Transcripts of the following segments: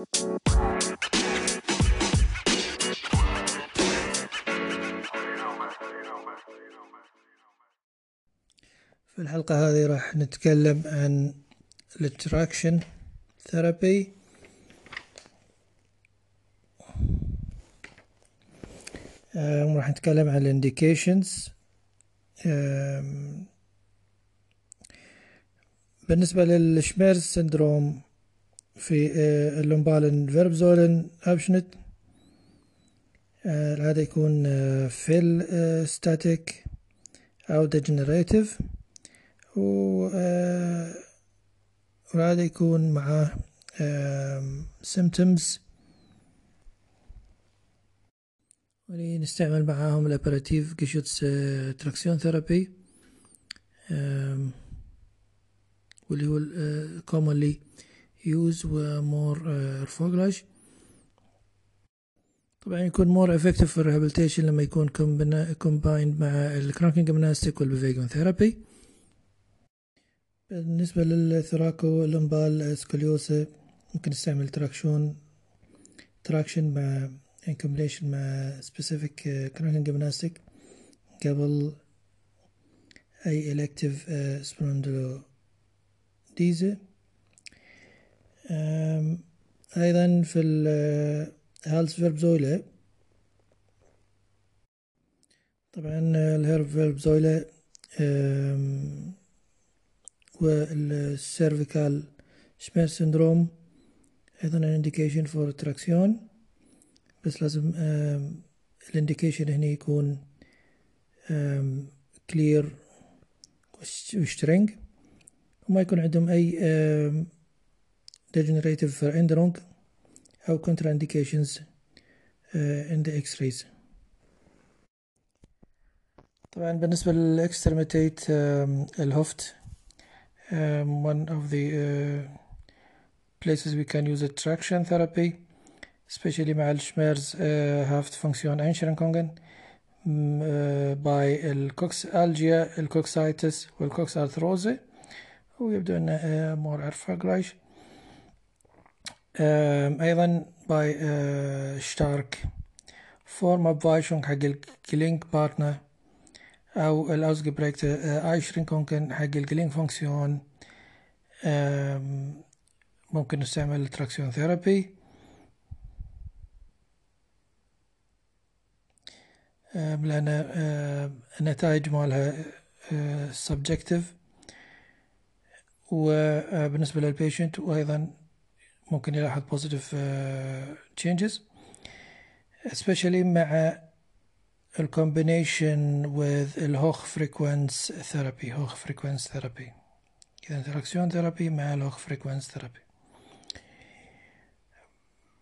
في الحلقة هذه راح نتكلم عن ال traction therapy راح نتكلم عن ال indications بالنسبة للشميرز سندروم في آه، اللومبالن فيربزولن أبشنت. هذا يكون فيل آه، ستاتيك أو ديجنريتيف. وهذا يكون معاه symptoms. نستعمل معاهم الأبراتيف جيشوتس Traktion therapy واللي هو commonly used و more orthogonal طبعا يكون more effective في ال rehabilitation لما يكون combined مع ال Krankengymnastik وال Bewegung therapy بالنسبة لل thorakolumbale Skoliose ممكن نستعمل traction traction مع combination مع specific Krankengymnastik. قبل أي elective uh, Spondylodese أيضا في ال Halswirbelsäule؟ طبعا ال Halswirbelsäule وال cervical Schmerzsyndrom أيضا ال indication for Traktion بس لازم ال indication هنا يكون clear و streng وما يكون عندهم أي degenerative Änderung أو contraindications in the x-rays. طبعا بالنسبة لل Extremität ال Hüfte um, one of the uh, places we can use traction therapy especially مع ال schmerzhafte Funktionseinschränkungen bei ال Koxalgie ال Koxitis وال Koxarthrose ويبدو انه more erfolgreich أيضا bei starke Formabweichung حق ال Gelenkpartner أو ال ausgeprägte Einschränkungen حق ال Gelenkfunktion ممكن نستعمل ال Traktion therapy لأن النتائج مالها subjective. وبالنسبة لل patient وأيضا ممكن يلاحظ positive changes. Especially مع ال combination with ال Hochfrequenz therapy Hochfrequenz therapy إذا Traktion therapy مع ال Hochfrequenz therapy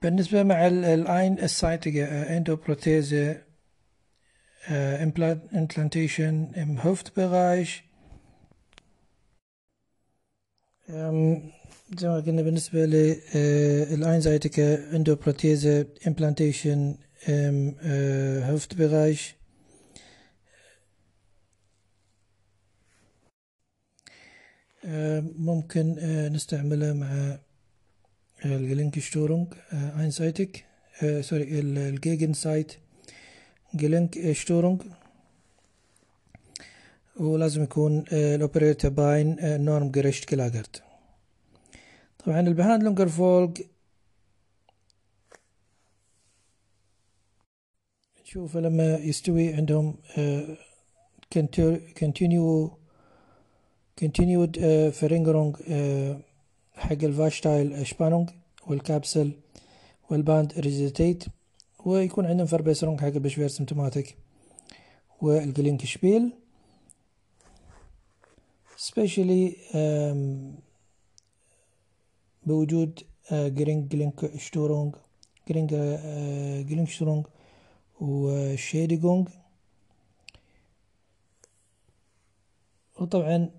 بالنسبة مع ال einseitige Endoprothese Implantation im Hüftbereich زي ما قلنا بالنسبة لل einseitige Endoprothese Implantation im Hüftbereich ممكن نستعملها مع ال Gelenkstörung einseitig sorry ال Gegenseite Gelenkstörung ولازم يكون ال operierte Bein normgerecht gelagert طبعا ال Behandlungserfolg نشوف لما يستوي عندهم continue continued Verringerung حق ال Weichteilspannung وال Kapsel وال Bandrigidität ويكون عندهم Verbesserung حق ال Beschwerdesymptomatik وال Gelenkspiel. especially بوجود geringe Gelenkstörung geringe Gelenkstörung و Schädigung وطبعا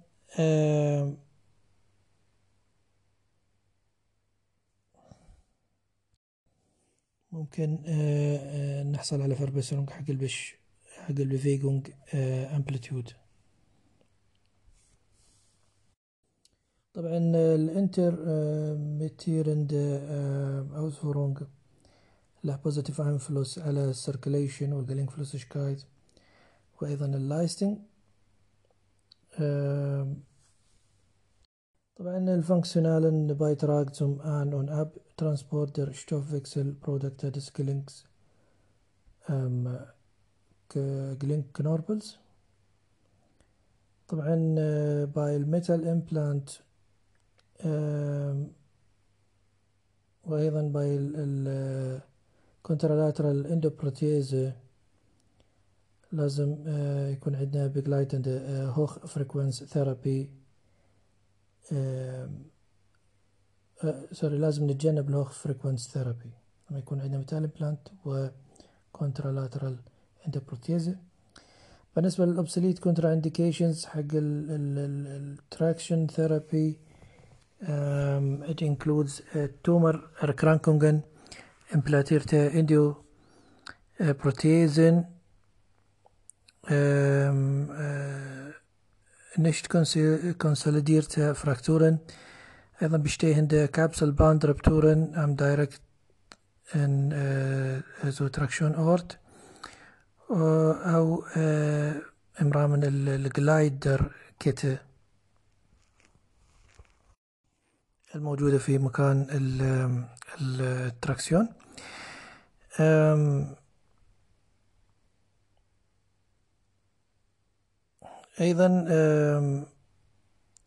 ممكن نحصل على Verbesserung حق البش حق ال Bewegung amplitude. طبعا ال intermittierende Ausführung له positive Einfluss على ال circulation وال Gelenkflüssigkeit وأيضا ال Leistung. طبعا ال funktionalen Beitrag zum an und ab Transport der Stoffwechselprodukte des Gelenks ähm, Gelenksknorpels طبعا bei ال metal implant وأيضا bei ال kontralateral Endoprothese لازم يكون عندنا begleitend Hochfrequenz therapy sorry لازم نتجنب ال Hochfrequenz therapy لما يكون عندنا metal implant و kontralateral Endoprothese بالنسبة لل absolute contraindications حق ال traction therapy um, it includes uh, Tumorerkrankungen, implantierte Endoprothesen, um, uh, nicht konsolidierte Frakturen, أيضا bestehende Kapselbandrupturen am direkt in uh, Subtraktion Ort أو امرأة من الجلايدر كيت الموجودة في مكان التراكسيون. أيضا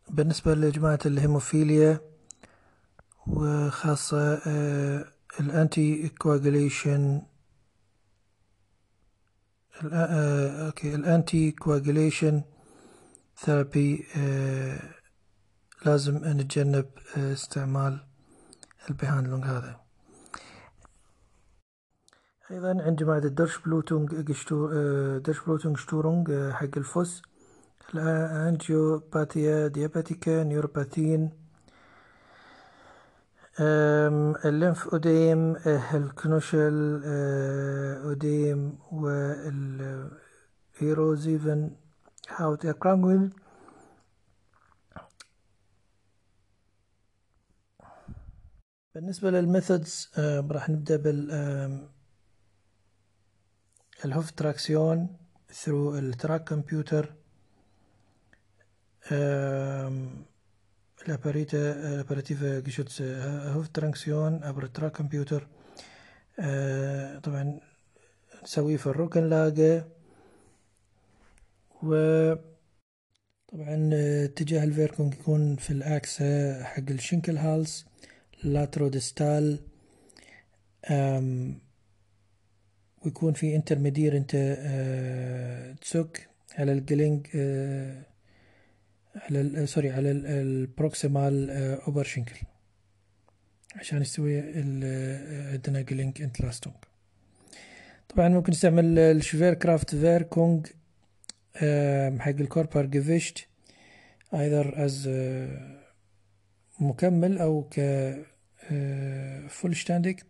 بالنسبة لجماعة الهيموفيليا وخاصة ال anticoagulation okay ال anticoagulation therapy لازم نتجنب استعمال ال Behandlung هذا. أيضا عندما ال Durchblutung Durchblutungsstörung حق ال Fuß. ال Angiopathia diabetica Neuropathien ال Lymphödem ال Knöchelödem وال erosiven Hauterkrankungen بالنسبة لل methods راح نبدأ بال ال Hüfttraktion through ال Trac computer ال apparategestützte Hüfttraktion عبر ال Trac computer طبعا نسويه في ال Rückenlage و طبعا اتجاه ال Wirkung يكون في ال Achse حق ال Schenkelhals. latero distal ويكون في intermittierend Zug على ال Gelenk على sorry على ال proximal Oberschenkel عشان يستوي عندنا Gelenkentlastung طبعا ممكن نستعمل ال Schwerkraftwirkung حق الكوربر جيفيشت ايذر از مكمل أو ك فول شتاندك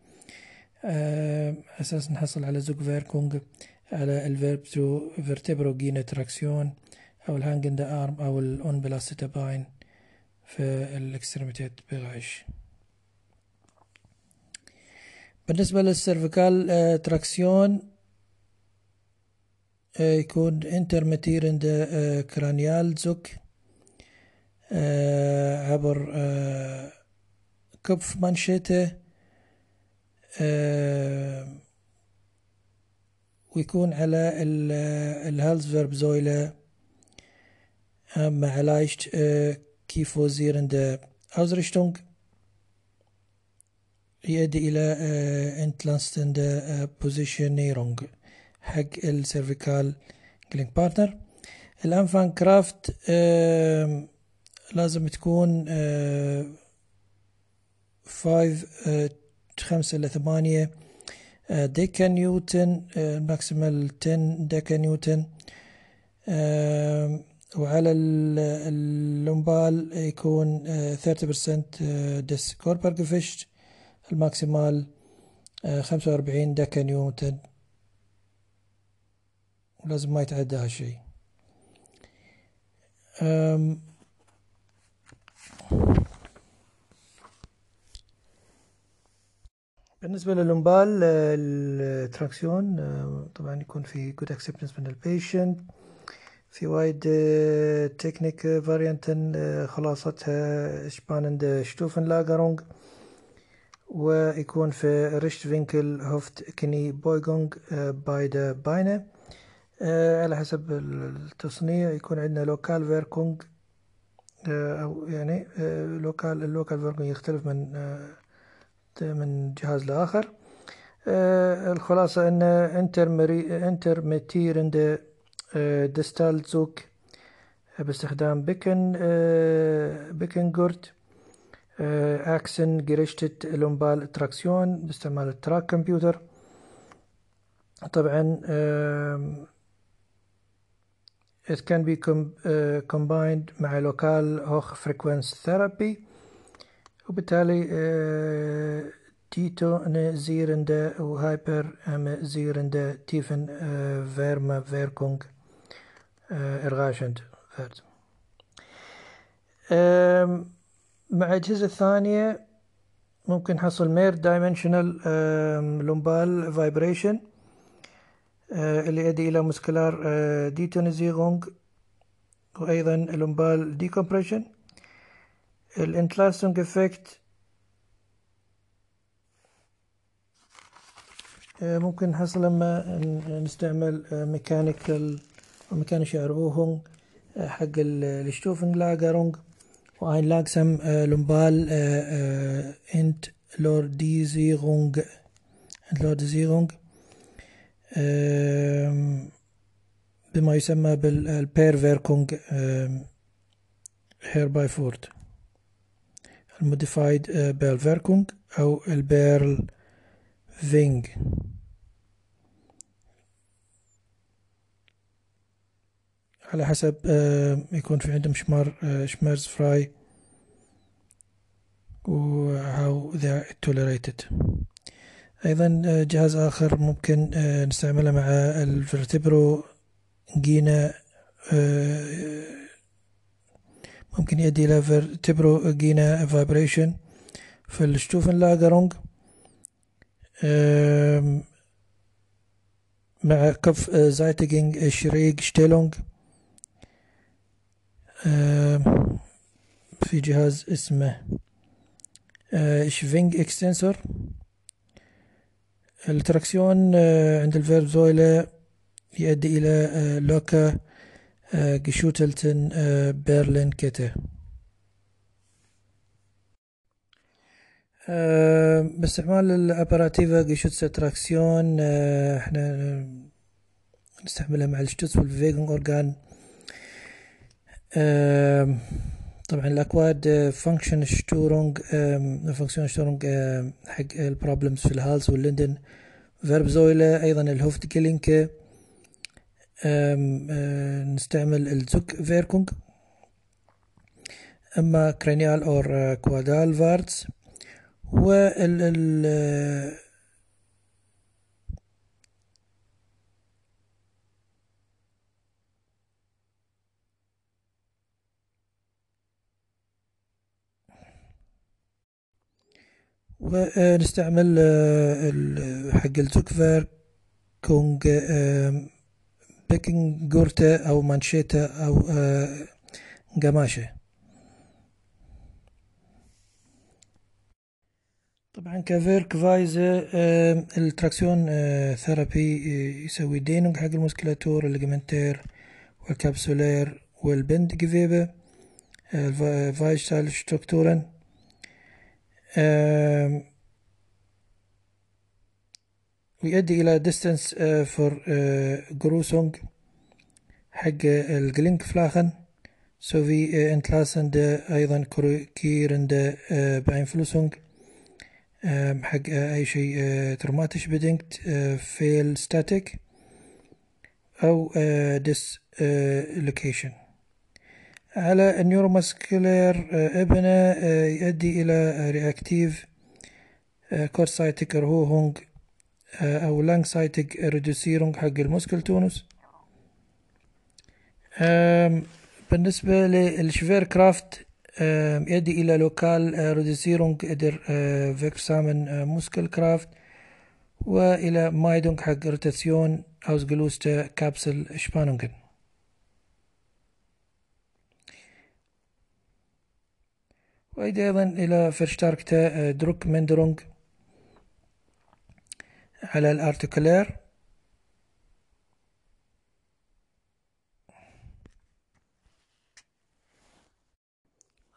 أساس نحصل على زوج فيركونج على الفيرب تو فيرتبرو جينا تراكسيون أو الهانج إن ذا أرم أو الأون بلاستيتاباين في الإكستريميتيت بغايش بالنسبة للسيرفيكال تراكسيون يكون intermittierend kranial Zug عبر Kopfmanschette ويكون على ال Halswirbelsäule mal leicht kyphosierende Ausrichtung يؤدي إلى entlastende Positionierung حق ال cervical Gelenkpartner ال Anfangskraft لازم تكون five خمسة إلى ثمانية. Dekanewton maximal ten Dekanewton. وعلى ال lumbal يكون 30% des Körpergewicht ال maximal 45 Dekanewton. ولازم ما يتعدى هالشي بالنسبة لل lumbal ال Traktion طبعا يكون في good acceptance من ال patient في وايد Technikvarianten خلاصتها spannend Stufenlagerung ويكون في Rechtwinkel Hüft Kniebeugung beider Beine على حسب التصنيع يكون عندنا lokal Wirkung أو يعني lokal ال lokal Wirkung يختلف من من جهاز لآخر. الخلاصة أن intermittierend distal Zug باستخدام Becken Beckengurt achsengerichtet lumbal Traktion باستعمال ال Trac computer. طبعا it can be combined مع local Hochfrequenz therapy. وبالتالي تيتو زيرندا وهايبر ام زيرندا تيفن فيرما فيركونغ إرغاشند فيرت. مع الأجهزة الثانية ممكن نحصل mehrdimensional lumbal Vibration اللي يؤدي إلى muskuläre Detonisierung وأيضا لومبال ديكومبريشن. الانتلاستونج افكت ممكن نحصل لما نستعمل ميكانيكال وميكانيش اربوهونج حق الشتوفن لاجرونج وأين لاجسم لومبال انت لورديزيغونج انت لورديزيغونج بما يسمى بالبير فيركونج هيرباي فورد. الموديفايد بيرل فيركونج أو البيرل فينج على حسب يكون في عندهم شمار شمارز فراي و how they are tolerated. أيضا جهاز آخر ممكن نستعمله مع الفرتبرو جينا ممكن يؤدي إلى فيرتبرو جينا فايبريشن في الشتوفن لاجرونج مع كف زايتجينج شريج شتيلونج. في جهاز اسمه Schwing Extensor ال Traktion عند ال Wirbelsäule يؤدي إلى locker geschüttelten Perlenkette باستعمال ال apparative gestützte Traktion إحنا نستعملها مع ال Stütz و ال Bewegungsorgan طبعا ال akut Funktionsstörung Funktionsstörung حق ال problems في ال Hals و ال Lenden. Wirbelsäule أيضا ال Hüftgelenke نستعمل ال Zugwirkung أما kranial or kaudalwärts. وال ال ونستعمل حق ال Zugwirkung Beckengurte أو Manschette أو قماشة طبعا ك Wirkweise ال Traktion Therapie يسوي Dehnung حق المسكلاتور الليجمنتير والكابسولير والبند جفيبة ال Weichteilstrukturen ويؤدي إلى Distanzvergrößerung حق ال Gelenkflächen sowie entlastend أيضا korrigierend Beeinflussung حق أي شيء traumatisch bedingt Fehlstatik أو ديس لوكيشن على النيوروماسكولير إبنة يؤدي إلى رياكتيف كورسايتك رهوهونج أو لانج سايتك ريدوسيرونج حق الموسكل تونس. بالنسبة للشفير كرافت يؤدي إلى لوكال ريدوسيرونج در فيكسامن موسكل كرافت وإلى Meidung حق Rotation ausgelöste Kapselspannungen وأيضا إلى verstärkte Druckminderung على ال artikulär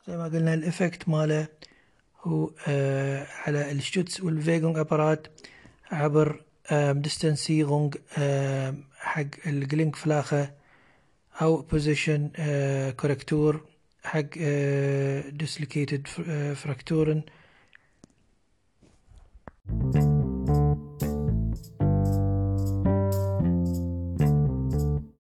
زي ما قلنا ال Effekt ماله هو آه على ال Stütz و ال Bewegungsapparat عبر Distanzierung آه حق ال Gelenkfläche أو Position آه Korrektur حق dislocated Frakturen